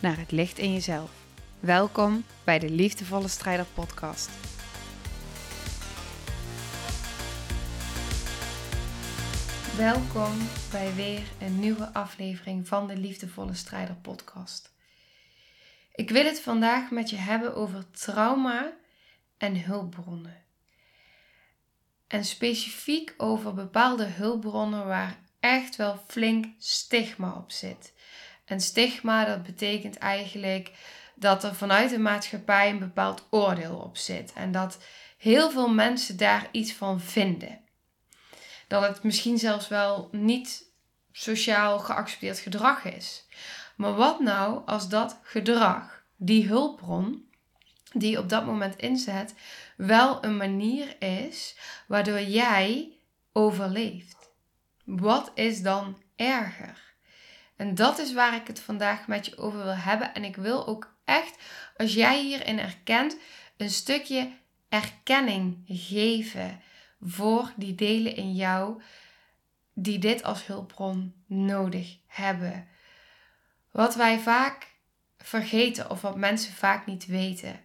naar het licht in jezelf. Welkom bij de Liefdevolle Strijder Podcast. Welkom bij weer een nieuwe aflevering van de Liefdevolle Strijder Podcast. Ik wil het vandaag met je hebben over trauma en hulpbronnen. En specifiek over bepaalde hulpbronnen waar echt wel flink stigma op zit. En stigma, dat betekent eigenlijk dat er vanuit de maatschappij een bepaald oordeel op zit. En dat heel veel mensen daar iets van vinden. Dat het misschien zelfs wel niet sociaal geaccepteerd gedrag is. Maar wat nou als dat gedrag, die hulpbron, die je op dat moment inzet, wel een manier is waardoor jij overleeft? Wat is dan erger? En dat is waar ik het vandaag met je over wil hebben. En ik wil ook echt, als jij hierin erkent, een stukje erkenning geven voor die delen in jou die dit als hulpbron nodig hebben. Wat wij vaak vergeten of wat mensen vaak niet weten,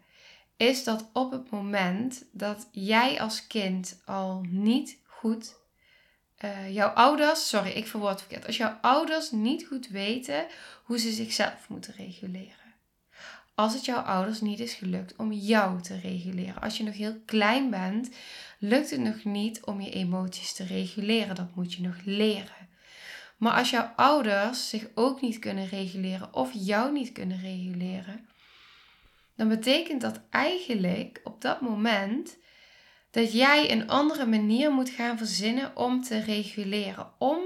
is dat op het moment dat jij als kind al niet goed uh, jouw ouders, sorry, ik verwoord verkeerd. Als jouw ouders niet goed weten hoe ze zichzelf moeten reguleren. Als het jouw ouders niet is gelukt om jou te reguleren. Als je nog heel klein bent, lukt het nog niet om je emoties te reguleren. Dat moet je nog leren. Maar als jouw ouders zich ook niet kunnen reguleren of jou niet kunnen reguleren, dan betekent dat eigenlijk op dat moment dat jij een andere manier moet gaan verzinnen om te reguleren, om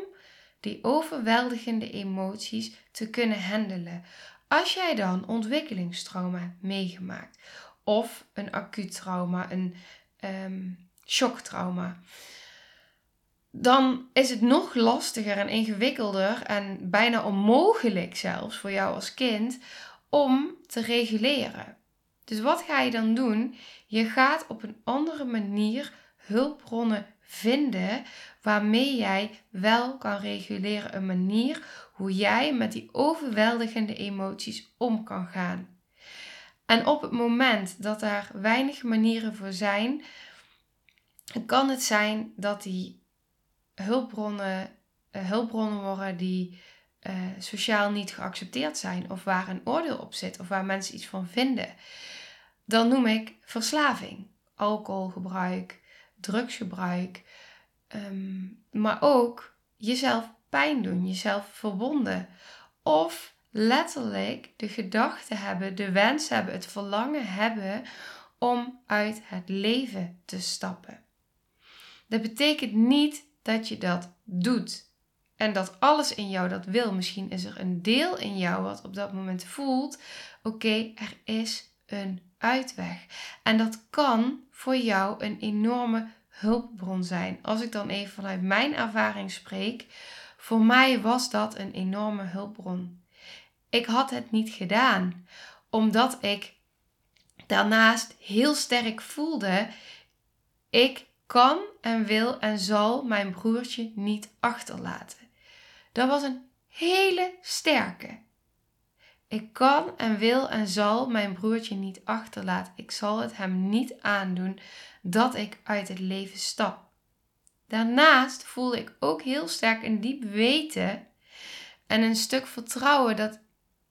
die overweldigende emoties te kunnen handelen. Als jij dan ontwikkelingstrauma meegemaakt of een acuut trauma, een um, shocktrauma, dan is het nog lastiger en ingewikkelder en bijna onmogelijk zelfs voor jou als kind om te reguleren. Dus wat ga je dan doen? Je gaat op een andere manier hulpbronnen vinden waarmee jij wel kan reguleren. Een manier hoe jij met die overweldigende emoties om kan gaan. En op het moment dat daar weinig manieren voor zijn, kan het zijn dat die hulpbronnen, uh, hulpbronnen worden die uh, sociaal niet geaccepteerd zijn, of waar een oordeel op zit, of waar mensen iets van vinden dan noem ik verslaving. Alcoholgebruik, drugsgebruik, ehm, maar ook jezelf pijn doen, jezelf verwonden. Of letterlijk de gedachte hebben, de wens hebben, het verlangen hebben om uit het leven te stappen. Dat betekent niet dat je dat doet en dat alles in jou dat wil. Misschien is er een deel in jou wat op dat moment voelt: oké, er is een uitweg. En dat kan voor jou een enorme hulpbron zijn. Als ik dan even vanuit mijn ervaring spreek, voor mij was dat een enorme hulpbron. Ik had het niet gedaan, omdat ik daarnaast heel sterk voelde: ik kan en wil en zal mijn broertje niet achterlaten. Dat was een hele sterke. Ik kan en wil en zal mijn broertje niet achterlaten. Ik zal het hem niet aandoen dat ik uit het leven stap. Daarnaast voelde ik ook heel sterk een diep weten en een stuk vertrouwen dat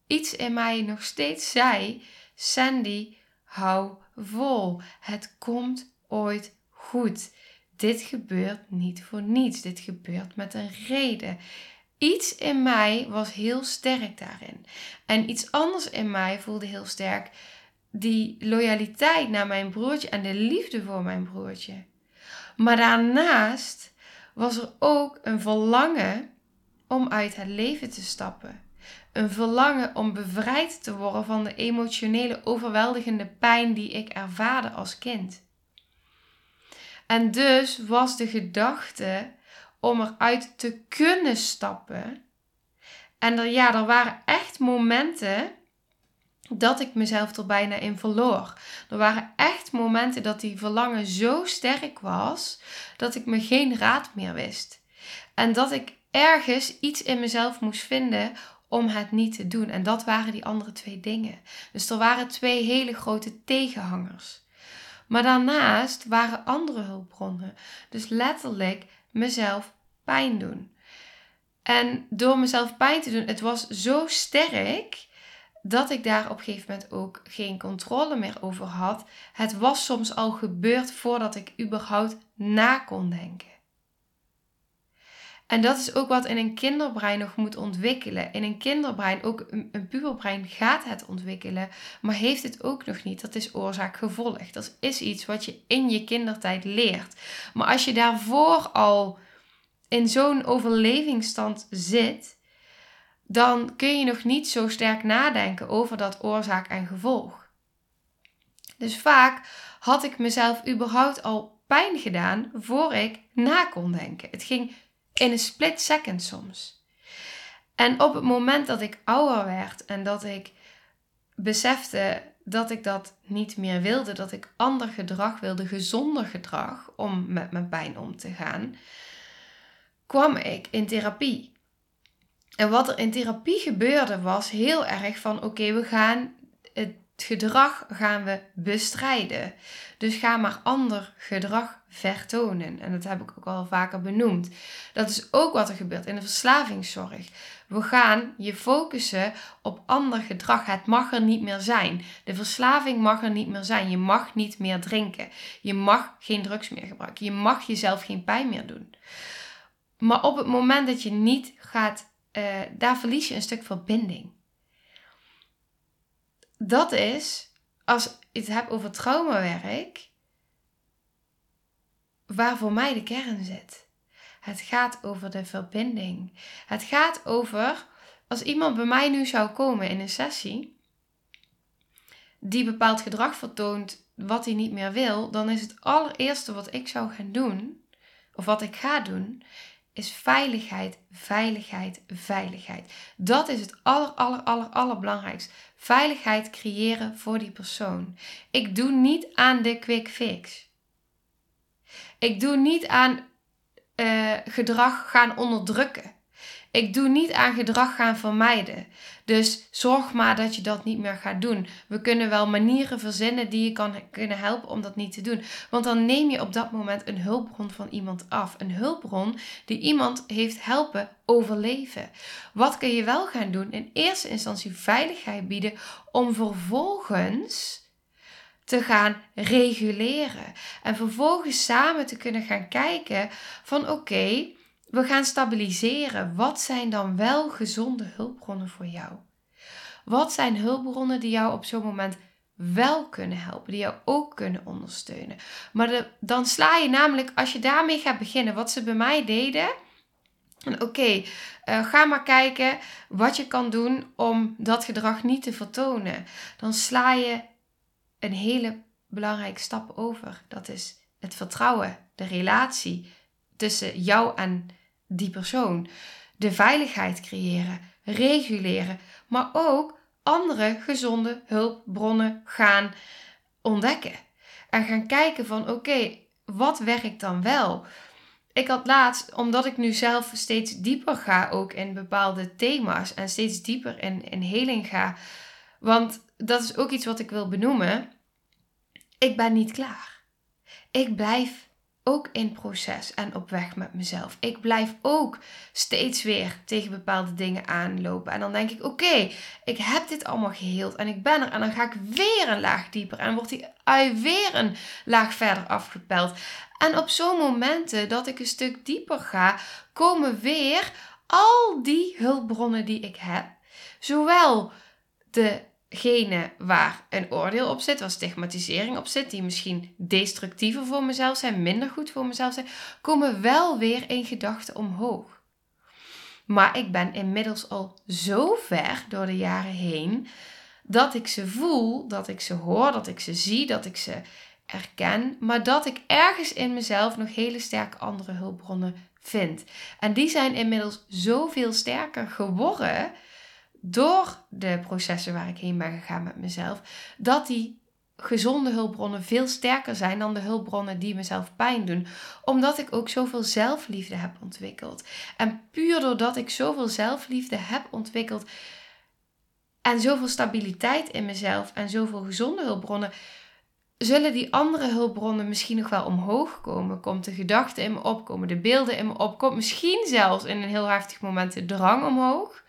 iets in mij nog steeds zei: Sandy, hou vol. Het komt ooit goed. Dit gebeurt niet voor niets. Dit gebeurt met een reden. Iets in mij was heel sterk daarin. En iets anders in mij voelde heel sterk die loyaliteit naar mijn broertje en de liefde voor mijn broertje. Maar daarnaast was er ook een verlangen om uit het leven te stappen. Een verlangen om bevrijd te worden van de emotionele overweldigende pijn die ik ervaarde als kind. En dus was de gedachte om eruit te kunnen stappen. En er, ja, er waren echt momenten dat ik mezelf er bijna in verloor. Er waren echt momenten dat die verlangen zo sterk was dat ik me geen raad meer wist. En dat ik ergens iets in mezelf moest vinden om het niet te doen. En dat waren die andere twee dingen. Dus er waren twee hele grote tegenhangers. Maar daarnaast waren andere hulpbronnen. Dus letterlijk mezelf pijn doen. En door mezelf pijn te doen, het was zo sterk dat ik daar op een gegeven moment ook geen controle meer over had. Het was soms al gebeurd voordat ik überhaupt na kon denken. En dat is ook wat in een kinderbrein nog moet ontwikkelen. In een kinderbrein, ook een, puberbrein gaat het ontwikkelen, maar heeft het ook nog niet. Dat is oorzaak-gevolg. Dat is iets wat je in je kindertijd leert. Maar als je daarvoor al in zo'n overlevingsstand zit, dan kun je nog niet zo sterk nadenken over dat oorzaak en gevolg. Dus vaak had ik mezelf überhaupt al pijn gedaan voor ik na kon denken. Het ging in een split second soms. En op het moment dat ik ouder werd en dat ik besefte dat ik dat niet meer wilde, dat ik ander gedrag wilde, gezonder gedrag om met mijn pijn om te gaan, kwam ik in therapie. En wat er in therapie gebeurde was heel erg van oké, we gaan het gedrag gaan we bestrijden. Dus ga maar ander gedrag vertonen. En dat heb ik ook al vaker benoemd. Dat is ook wat er gebeurt in de verslavingszorg. We gaan je focussen op ander gedrag. Het mag er niet meer zijn. De verslaving mag er niet meer zijn. Je mag niet meer drinken. Je mag geen drugs meer gebruiken. Je mag jezelf geen pijn meer doen. Maar op het moment dat je niet gaat, uh, daar verlies je een stuk verbinding. Dat is, als ik het heb over traumawerk, waar voor mij de kern zit. Het gaat over de verbinding. Het gaat over, als iemand bij mij nu zou komen in een sessie, die bepaald gedrag vertoont wat hij niet meer wil, dan is het allereerste wat ik zou gaan doen, of wat ik ga doen, is veiligheid, veiligheid, veiligheid. Dat is het aller, aller, aller, allerbelangrijkste. Veiligheid creëren voor die persoon. Ik doe niet aan de quick fix. Ik doe niet aan uh, gedrag gaan onderdrukken. Ik doe niet aan gedrag gaan vermijden. Dus zorg maar dat je dat niet meer gaat doen. We kunnen wel manieren verzinnen die je kan kunnen helpen om dat niet te doen. Want dan neem je op dat moment een hulpbron van iemand af. Een hulpbron die iemand heeft helpen overleven. Wat kun je wel gaan doen? In eerste instantie veiligheid bieden om vervolgens te gaan reguleren. En vervolgens samen te kunnen gaan kijken van oké, we gaan stabiliseren. Wat zijn dan wel gezonde hulpbronnen voor jou? Wat zijn hulpbronnen die jou op zo'n moment wel kunnen helpen, die jou ook kunnen ondersteunen? Maar dan sla je namelijk, als je daarmee gaat beginnen, wat ze bij mij deden. Oké, eh, ga maar kijken wat je kan doen om dat gedrag niet te vertonen. Dan sla je een hele belangrijke stap over. Dat is het vertrouwen, de relatie tussen jou en die persoon. De veiligheid creëren, reguleren, maar ook andere gezonde hulpbronnen gaan ontdekken. En gaan kijken van oké, wat werkt dan wel? Ik had laatst, omdat ik nu zelf steeds dieper ga ook in bepaalde thema's en steeds dieper in, in heling ga. Want dat is ook iets wat ik wil benoemen. Ik ben niet klaar. Ik blijf ook in proces en op weg met mezelf. Ik blijf ook steeds weer tegen bepaalde dingen aanlopen. En dan denk ik: oké, ik heb dit allemaal geheeld en ik ben er. En dan ga ik weer een laag dieper en wordt die ui weer een laag verder afgepeld. En op zo'n momenten dat ik een stuk dieper ga, komen weer al die hulpbronnen die ik heb. Zowel de gene waar een oordeel op zit, waar stigmatisering op zit, die misschien destructiever voor mezelf zijn, minder goed voor mezelf zijn, komen wel weer in gedachten omhoog. Maar ik ben inmiddels al zo ver door de jaren heen dat ik ze voel, dat ik ze hoor, dat ik ze zie, dat ik ze erken, maar dat ik ergens in mezelf nog hele sterke andere hulpbronnen vind. En die zijn inmiddels zoveel sterker geworden door de processen waar ik heen ben gegaan met mezelf, dat die gezonde hulpbronnen veel sterker zijn dan de hulpbronnen die mezelf pijn doen. Omdat ik ook zoveel zelfliefde heb ontwikkeld. En puur doordat ik zoveel zelfliefde heb ontwikkeld en zoveel stabiliteit in mezelf en zoveel gezonde hulpbronnen, zullen die andere hulpbronnen misschien nog wel omhoog komen. Komt de gedachte in me op, komen de beelden in me op, komt misschien zelfs in een heel heftig moment de drang omhoog.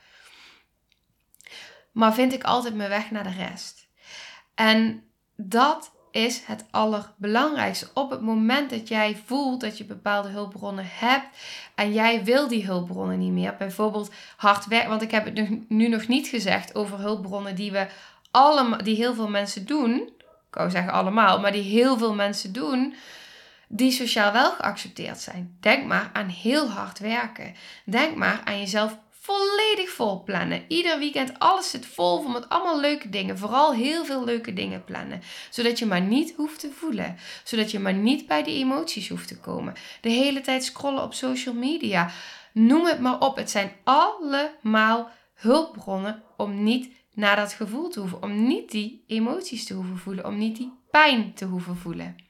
Maar vind ik altijd mijn weg naar de rest. En dat is het allerbelangrijkste. Op het moment dat jij voelt dat je bepaalde hulpbronnen hebt en jij wil die hulpbronnen niet meer, bijvoorbeeld hard werken, want ik heb het nu nog niet gezegd over hulpbronnen die we allemaal, die heel veel mensen doen. Ik wou zeggen allemaal, maar die heel veel mensen doen, die sociaal wel geaccepteerd zijn. Denk maar aan heel hard werken. Denk maar aan jezelf volledig vol plannen. Ieder weekend alles zit vol van met allemaal leuke dingen. Vooral heel veel leuke dingen plannen. Zodat je maar niet hoeft te voelen. Zodat je maar niet bij die emoties hoeft te komen. De hele tijd scrollen op social media. Noem het maar op. Het zijn allemaal hulpbronnen om niet naar dat gevoel te hoeven. Om niet die emoties te hoeven voelen. Om niet die pijn te hoeven voelen.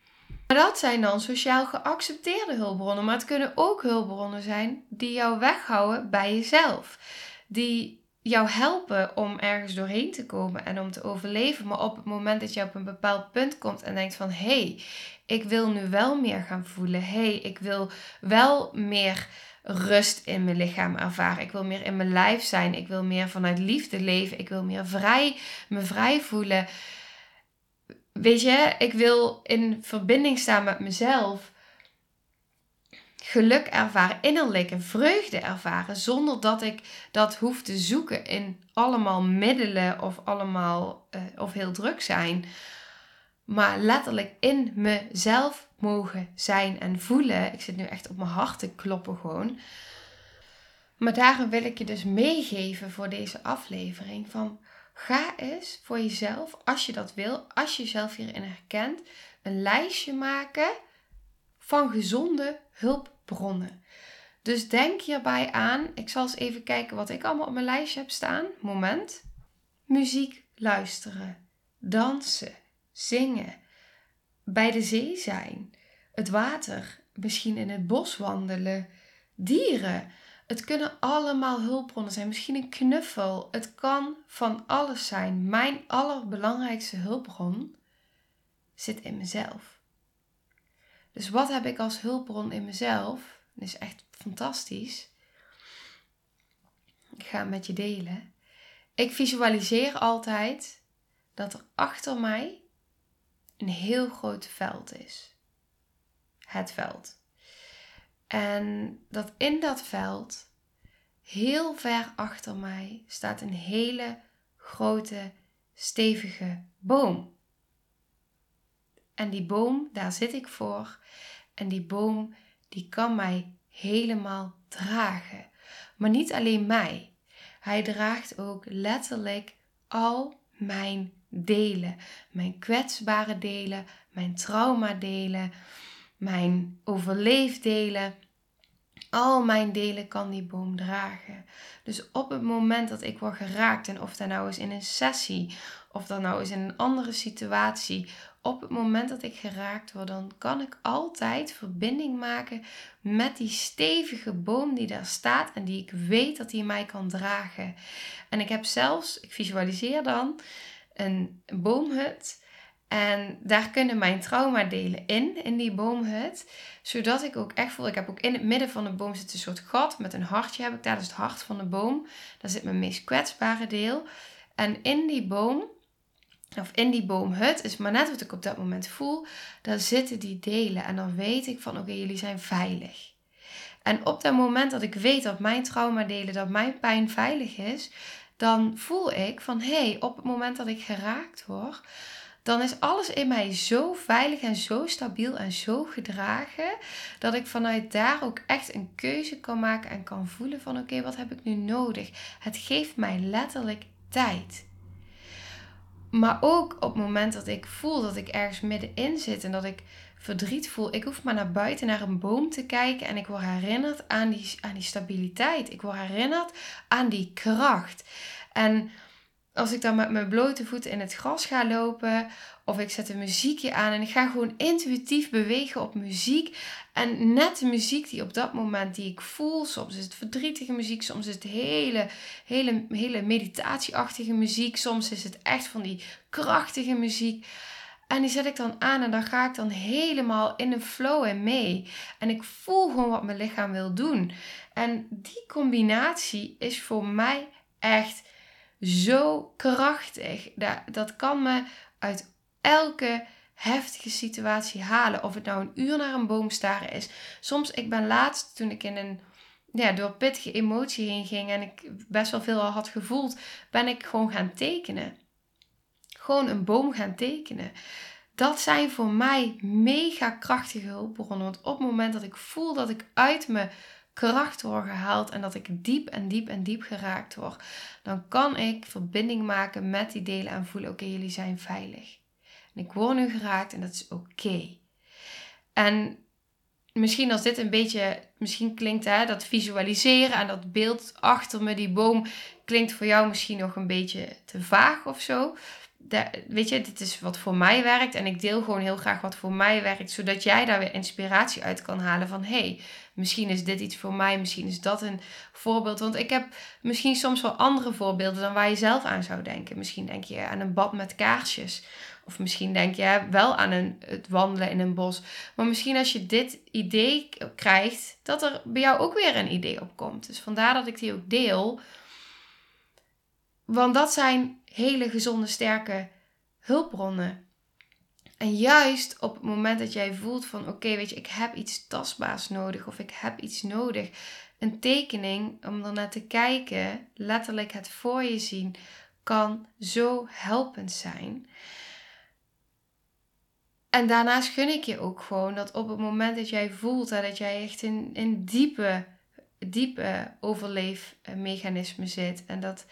Maar dat zijn dan sociaal geaccepteerde hulpbronnen. Maar het kunnen ook hulpbronnen zijn die jou weghouden bij jezelf. Die jou helpen om ergens doorheen te komen en om te overleven. Maar op het moment dat je op een bepaald punt komt en denkt van... hé, hey, ik wil nu wel meer gaan voelen. Hé, hey, ik wil wel meer rust in mijn lichaam ervaren. Ik wil meer in mijn lijf zijn. Ik wil meer vanuit liefde leven. Ik wil meer vrij, me vrij voelen weet je, ik wil in verbinding staan met mezelf. Geluk ervaren, innerlijke vreugde ervaren, zonder dat ik dat hoef te zoeken in allemaal middelen of allemaal uh, of heel druk zijn. Maar letterlijk in mezelf mogen zijn en voelen. Ik zit nu echt op mijn hart te kloppen gewoon. Maar daarom wil ik je dus meegeven voor deze aflevering van Ga eens voor jezelf, als je dat wil, als je jezelf hierin herkent, een lijstje maken van gezonde hulpbronnen. Dus denk hierbij aan, ik zal eens even kijken wat ik allemaal op mijn lijstje heb staan. Moment. Muziek luisteren, dansen, zingen, bij de zee zijn, het water, misschien in het bos wandelen, dieren. Het kunnen allemaal hulpbronnen zijn. Misschien een knuffel. Het kan van alles zijn. Mijn allerbelangrijkste hulpbron zit in mezelf. Dus wat heb ik als hulpbron in mezelf? Dat is echt fantastisch. Ik ga het met je delen. Ik visualiseer altijd dat er achter mij een heel groot veld is. Het veld. En dat in dat veld, heel ver achter mij, staat een hele grote, stevige boom. En die boom, daar zit ik voor. En die boom, die kan mij helemaal dragen. Maar niet alleen mij. Hij draagt ook letterlijk al mijn delen. Mijn kwetsbare delen, mijn traumadelen, mijn overleefdelen. Al mijn delen kan die boom dragen. Dus op het moment dat ik word geraakt, en of dat nou is in een sessie, of dat nou is in een andere situatie, op het moment dat ik geraakt word, dan kan ik altijd verbinding maken met die stevige boom die daar staat en die ik weet dat die mij kan dragen. En ik heb zelfs, ik visualiseer dan, een boomhut en daar kunnen mijn trauma delen in, in die boomhut. Zodat ik ook echt voel, ik heb ook in het midden van de boom zit een soort gat met een hartje heb ik daar. Dus het hart van de boom. Daar zit mijn meest kwetsbare deel. En in die boom, of in die boomhut, is maar net wat ik op dat moment voel. Daar zitten die delen. En dan weet ik van, oké, jullie zijn veilig. En op dat moment dat ik weet dat mijn trauma delen, dat mijn pijn veilig is, dan voel ik van hé, hey, op het moment dat ik geraakt word, dan is alles in mij zo veilig en zo stabiel en zo gedragen dat ik vanuit daar ook echt een keuze kan maken en kan voelen van oké, wat heb ik nu nodig? Het geeft mij letterlijk tijd. Maar ook op het moment dat ik voel dat ik ergens middenin zit en dat ik verdriet voel, ik hoef maar naar buiten naar een boom te kijken en ik word herinnerd aan die, aan die stabiliteit. Ik word herinnerd aan die kracht. En als ik dan met mijn blote voeten in het gras ga lopen, of ik zet een muziekje aan en ik ga gewoon intuïtief bewegen op muziek. En net de muziek die op dat moment die ik voel, soms is het verdrietige muziek, soms is het hele, hele, hele meditatieachtige muziek, soms is het echt van die krachtige muziek. En die zet ik dan aan en dan ga ik dan helemaal in de flow en mee. En ik voel gewoon wat mijn lichaam wil doen. En die combinatie is voor mij echt zo krachtig. Dat, dat kan me uit elke heftige situatie halen. Of het nou een uur naar een boom staren is. Soms, ik ben laatst toen ik in een ja, door pittige emotie heen ging en ik best wel veel al had gevoeld, ben ik gewoon gaan tekenen. Gewoon een boom gaan tekenen. Dat zijn voor mij mega krachtige hulpbronnen. Want op het moment dat ik voel dat ik uit mijn kracht word gehaald en dat ik diep en diep en diep geraakt word, dan kan ik verbinding maken met die delen en voelen: oké, jullie zijn veilig. En ik word nu geraakt en dat is oké. En misschien als dit een beetje, misschien klinkt hè, dat visualiseren en dat beeld achter me, die boom, klinkt voor jou misschien nog een beetje te vaag of zo weet je, dit is wat voor mij werkt. En ik deel gewoon heel graag wat voor mij werkt. Zodat jij daar weer inspiratie uit kan halen van hé, hey, misschien is dit iets voor mij. Misschien is dat een voorbeeld. Want ik heb misschien soms wel andere voorbeelden dan waar je zelf aan zou denken. Misschien denk je aan een bad met kaarsjes. Of misschien denk je wel aan een, het wandelen in een bos. Maar misschien als je dit idee krijgt, dat er bij jou ook weer een idee opkomt. Dus vandaar dat ik die ook deel. Want dat zijn hele gezonde, sterke hulpbronnen. En juist op het moment dat jij voelt van oké, weet je, ik heb iets tastbaars nodig of ik heb iets nodig. Een tekening om er naar te kijken, letterlijk het voor je zien, kan zo helpend zijn. En daarnaast gun ik je ook gewoon dat op het moment dat jij voelt dat jij echt in, in diepe, diepe overleefmechanismen zit en dat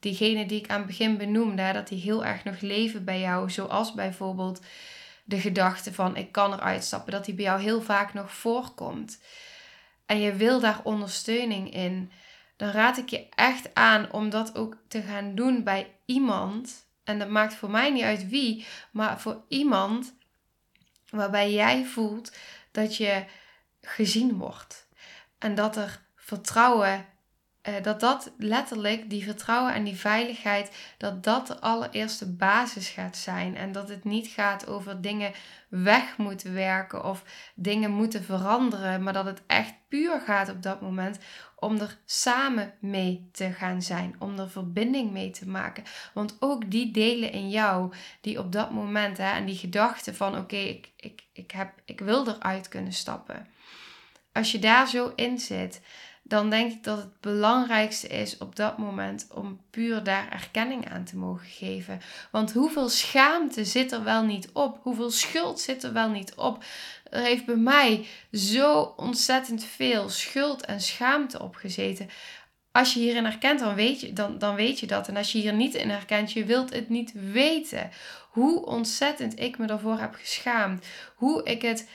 diegene die ik aan het begin benoemde, dat die heel erg nog leven bij jou. Zoals bijvoorbeeld de gedachte van ik kan eruit stappen, dat die bij jou heel vaak nog voorkomt. En je wil daar ondersteuning in. Dan raad ik je echt aan om dat ook te gaan doen bij iemand. En dat maakt voor mij niet uit wie, maar voor iemand waarbij jij voelt dat je gezien wordt. En dat er vertrouwen dat dat letterlijk, die vertrouwen en die veiligheid, dat dat de allereerste basis gaat zijn. En dat het niet gaat over dingen weg moeten werken of dingen moeten veranderen, maar dat het echt puur gaat op dat moment om er samen mee te gaan zijn, om er verbinding mee te maken. Want ook die delen in jou, die op dat moment, hè, en die gedachte van oké, ik, ik, ik, heb, ik wil eruit kunnen stappen. Als je daar zo in zit, dan denk ik dat het belangrijkste is op dat moment om puur daar erkenning aan te mogen geven. Want hoeveel schaamte zit er wel niet op? Hoeveel schuld zit er wel niet op? Er heeft bij mij zo ontzettend veel schuld en schaamte op gezeten. Als je hierin herkent, dan weet, je, dan, dan weet je dat. En als je hier niet in herkent, je wilt het niet weten. Hoe ontzettend ik me daarvoor heb geschaamd. Hoe ik het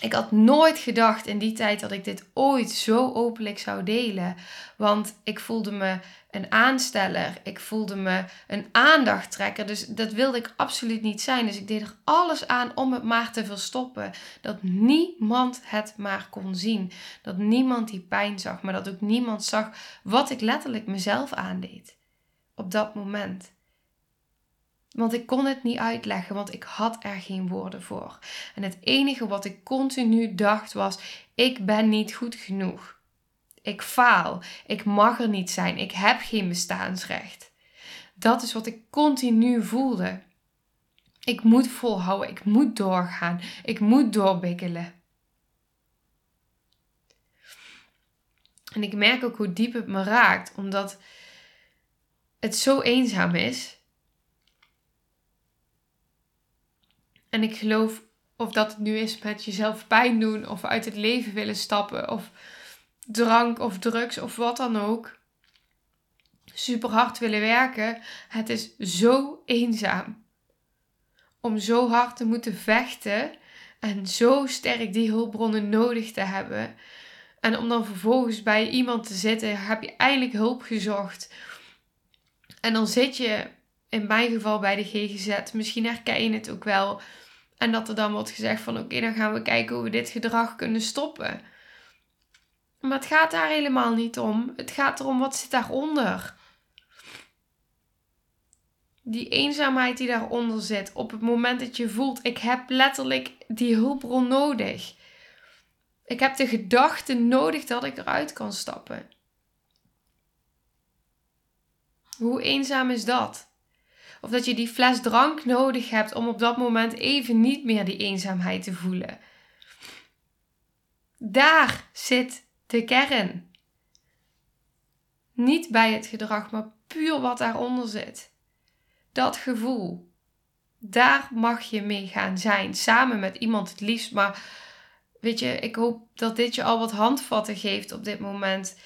ik had nooit gedacht in die tijd dat ik dit ooit zo openlijk zou delen. Want ik voelde me een aansteller. Ik voelde me een aandachttrekker. Dus dat wilde ik absoluut niet zijn. Dus ik deed er alles aan om het maar te verstoppen. Dat niemand het maar kon zien. Dat niemand die pijn zag. Maar dat ook niemand zag wat ik letterlijk mezelf aandeed. Op dat moment. Want ik kon het niet uitleggen, want ik had er geen woorden voor. En het enige wat ik continu dacht was: ik ben niet goed genoeg. Ik faal. Ik mag er niet zijn. Ik heb geen bestaansrecht. Dat is wat ik continu voelde. Ik moet volhouden. Ik moet doorgaan. Ik moet doorbikkelen. En ik merk ook hoe diep het me raakt, omdat het zo eenzaam is En ik geloof of dat het nu is met jezelf pijn doen of uit het leven willen stappen of drank of drugs of wat dan ook. Super hard willen werken. Het is zo eenzaam. Om zo hard te moeten vechten en zo sterk die hulpbronnen nodig te hebben. En om dan vervolgens bij iemand te zitten, heb je eindelijk hulp gezocht. En dan zit je, in mijn geval bij de GGZ, misschien herken je het ook wel. En dat er dan wordt gezegd van oké, dan gaan we kijken hoe we dit gedrag kunnen stoppen. Maar het gaat daar helemaal niet om. Het gaat erom wat zit daaronder. Die eenzaamheid die daaronder zit. Op het moment dat je voelt, ik heb letterlijk die hulpbron nodig. Ik heb de gedachte nodig dat ik eruit kan stappen. Hoe eenzaam is dat? Of dat je die fles drank nodig hebt om op dat moment even niet meer die eenzaamheid te voelen. Daar zit de kern. Niet bij het gedrag, maar puur wat daaronder zit. Dat gevoel. Daar mag je mee gaan zijn. Samen met iemand het liefst. Maar weet je, ik hoop dat dit je al wat handvatten geeft op dit moment.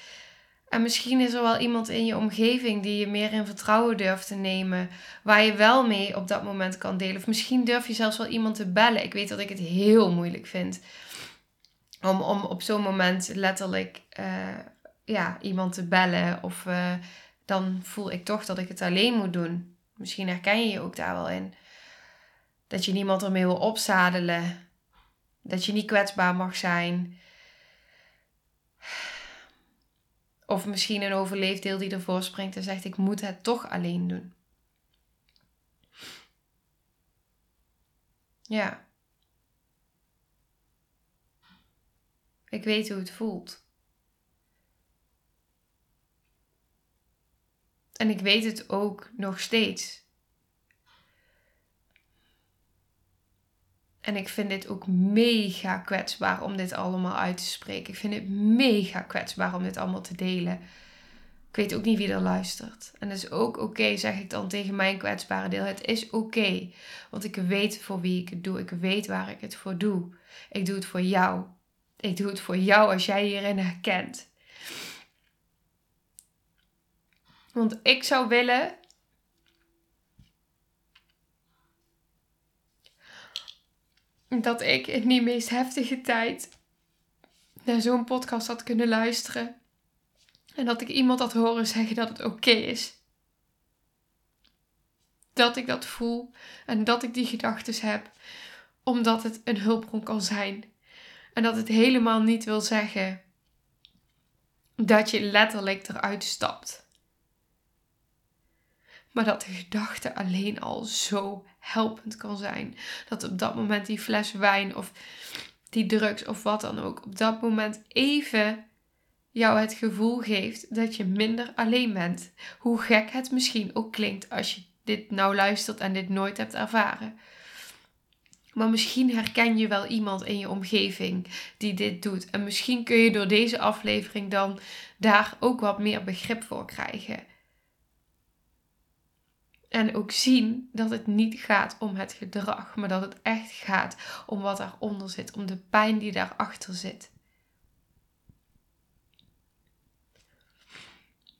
En misschien is er wel iemand in je omgeving die je meer in vertrouwen durft te nemen. Waar je wel mee op dat moment kan delen. Of misschien durf je zelfs wel iemand te bellen. Ik weet dat ik het heel moeilijk vind. Om, om op zo'n moment letterlijk uh, ja, iemand te bellen. Of uh, dan voel ik toch dat ik het alleen moet doen. Misschien herken je je ook daar wel in. Dat je niemand ermee wil opzadelen. Dat je niet kwetsbaar mag zijn. Of misschien een overleefdeel die ervoor springt en zegt: Ik moet het toch alleen doen. Ja. Ik weet hoe het voelt. En ik weet het ook nog steeds. En ik vind dit ook mega kwetsbaar om dit allemaal uit te spreken. Ik vind het mega kwetsbaar om dit allemaal te delen. Ik weet ook niet wie er luistert. En dat is ook oké, zeg ik dan tegen mijn kwetsbare deel. Het is oké, want ik weet voor wie ik het doe. Ik weet waar ik het voor doe. Ik doe het voor jou. Ik doe het voor jou als jij hierin herkent. Want ik zou willen dat ik in die meest heftige tijd naar zo'n podcast had kunnen luisteren. En dat ik iemand had horen zeggen dat het oké is. Dat ik dat voel en dat ik die gedachten heb, omdat het een hulpbron kan zijn. En dat het helemaal niet wil zeggen dat je letterlijk eruit stapt. Maar dat de gedachte alleen al zo helpend kan zijn. Dat op dat moment die fles wijn of die drugs of wat dan ook, op dat moment even jou het gevoel geeft dat je minder alleen bent. Hoe gek het misschien ook klinkt als je dit nou luistert en dit nooit hebt ervaren. Maar misschien herken je wel iemand in je omgeving die dit doet. En misschien kun je door deze aflevering dan daar ook wat meer begrip voor krijgen. En ook zien dat het niet gaat om het gedrag, maar dat het echt gaat om wat daaronder zit, om de pijn die daarachter zit.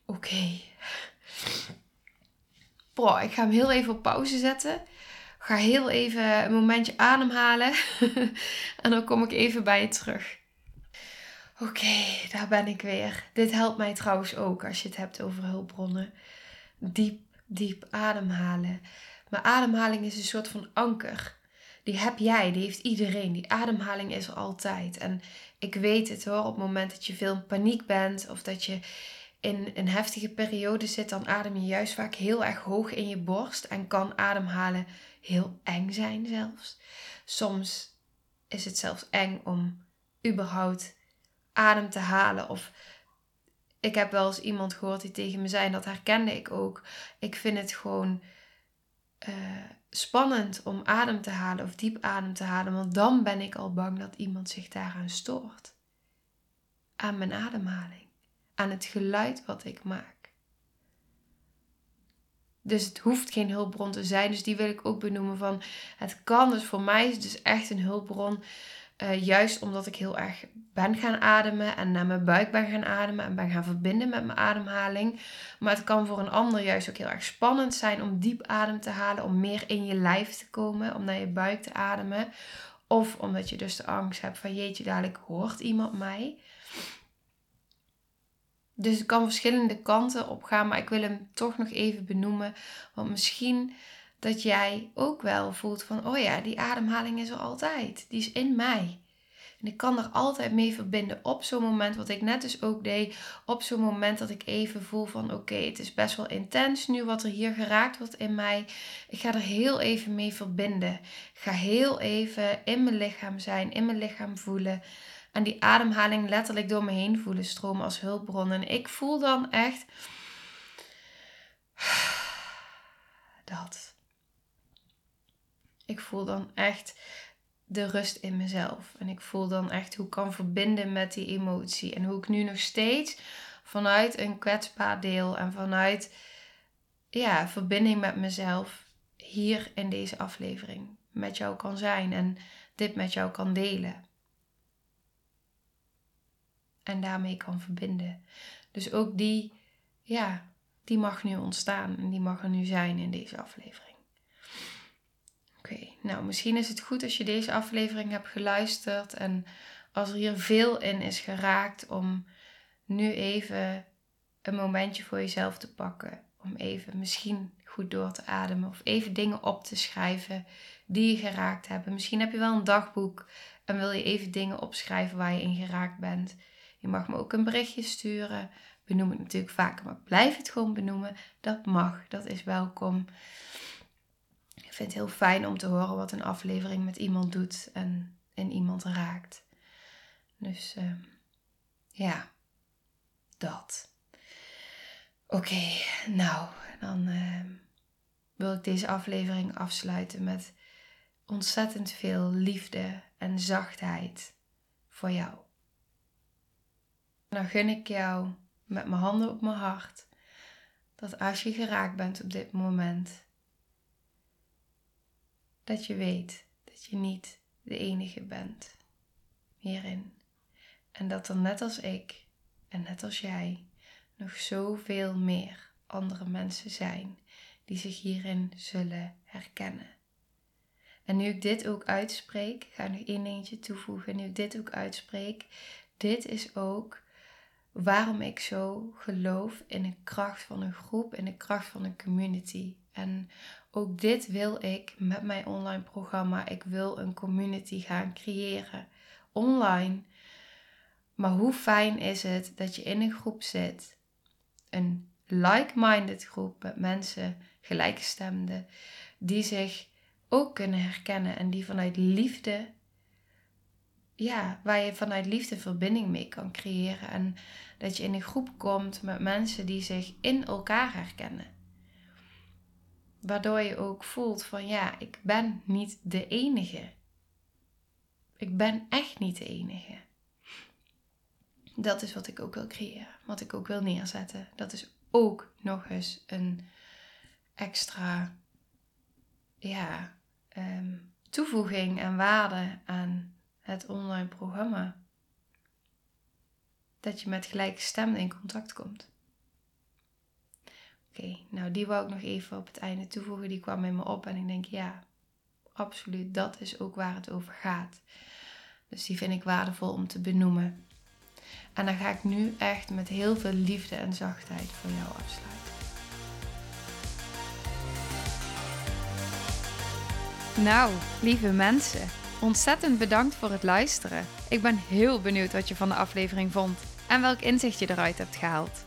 Oké. Ik ga hem heel even op pauze zetten. Ga heel even een momentje ademhalen. en dan kom ik even bij je terug. Oké, daar ben ik weer. Dit helpt mij trouwens ook als je het hebt over hulpbronnen. Diep diep ademhalen. Maar ademhaling is een soort van anker. Die heb jij, die heeft iedereen. Die ademhaling is er altijd. En ik weet het hoor, op het moment dat je veel in paniek bent of dat je in een heftige periode zit, dan adem je juist vaak heel erg hoog in je borst en kan ademhalen heel eng zijn zelfs. Soms is het zelfs eng om überhaupt adem te halen of ik heb wel eens iemand gehoord die tegen me zei, en dat herkende ik ook. Ik vind het gewoon uh, spannend om adem te halen of diep adem te halen, want dan ben ik al bang dat iemand zich daaraan stoort. Aan mijn ademhaling, aan het geluid wat ik maak. Dus het hoeft geen hulpbron te zijn. Dus die wil ik ook benoemen van het kan. Dus voor mij is het dus echt een hulpbron. Uh, juist omdat ik heel erg ben gaan ademen en naar mijn buik ben gaan ademen en ben gaan verbinden met mijn ademhaling. Maar het kan voor een ander juist ook heel erg spannend zijn om diep adem te halen, om meer in je lijf te komen, om naar je buik te ademen. Of omdat je dus de angst hebt van jeetje, dadelijk hoort iemand mij. Dus het kan verschillende kanten op gaan, maar ik wil hem toch nog even benoemen. Want misschien dat jij ook wel voelt van, oh ja, die ademhaling is er altijd. Die is in mij. En ik kan er altijd mee verbinden op zo'n moment, wat ik net dus ook deed, op zo'n moment dat ik even voel van oké, het is best wel intens nu wat er hier geraakt wordt in mij. Ik ga er heel even mee verbinden. Ik ga heel even in mijn lichaam zijn, in mijn lichaam voelen. En die ademhaling letterlijk door me heen voelen stromen als hulpbron. En ik voel dan echt dat. Ik voel dan echt de rust in mezelf. En ik voel dan echt hoe ik kan verbinden met die emotie. En hoe ik nu nog steeds vanuit een kwetsbaar deel en vanuit ja, verbinding met mezelf hier in deze aflevering met jou kan zijn en dit met jou kan delen. En daarmee kan verbinden. Dus ook die, ja, die mag nu ontstaan en die mag er nu zijn in deze aflevering. Nou misschien is het goed als je deze aflevering hebt geluisterd en als er hier veel in is geraakt om nu even een momentje voor jezelf te pakken. Om even misschien goed door te ademen of even dingen op te schrijven die je geraakt hebben. Misschien heb je wel een dagboek en wil je even dingen opschrijven waar je in geraakt bent. Je mag me ook een berichtje sturen. Benoem het natuurlijk vaker, maar blijf het gewoon benoemen. Dat mag, dat is welkom vind het heel fijn om te horen wat een aflevering met iemand doet en in iemand raakt. Dus uh, ja, dat. Oké, nou, dan uh, wil ik deze aflevering afsluiten met ontzettend veel liefde en zachtheid voor jou. dan gun ik jou met mijn handen op mijn hart dat als je geraakt bent op dit moment, dat je weet dat je niet de enige bent hierin. En dat er net als ik en net als jij nog zoveel meer andere mensen zijn die zich hierin zullen herkennen. En nu ik dit ook uitspreek, ga ik nog één dingetje toevoegen. Nu ik dit ook uitspreek, dit is ook waarom ik zo geloof in de kracht van een groep, in de kracht van een community. En ook dit wil ik met mijn online programma. Ik wil een community gaan creëren online. Maar hoe fijn is het dat je in een groep zit, een like-minded groep met mensen, gelijkgestemden, die zich ook kunnen herkennen en die vanuit liefde, ja, waar je vanuit liefde verbinding mee kan creëren. En dat je in een groep komt met mensen die zich in elkaar herkennen. Waardoor je ook voelt van ja, ik ben niet de enige. Ik ben echt niet de enige. Dat is wat ik ook wil creëren, wat ik ook wil neerzetten. Dat is ook nog eens een extra ja, ehm, toevoeging en waarde aan het online programma. Dat je met gelijke stemmen in contact komt. Oké, nou die wou ik nog even op het einde toevoegen. Die kwam in me op en ik denk ja, absoluut, dat is ook waar het over gaat. Dus die vind ik waardevol om te benoemen. En dan ga ik nu echt met heel veel liefde en zachtheid voor jou afsluiten. Nou, lieve mensen, ontzettend bedankt voor het luisteren. Ik ben heel benieuwd wat je van de aflevering vond en welk inzicht je eruit hebt gehaald.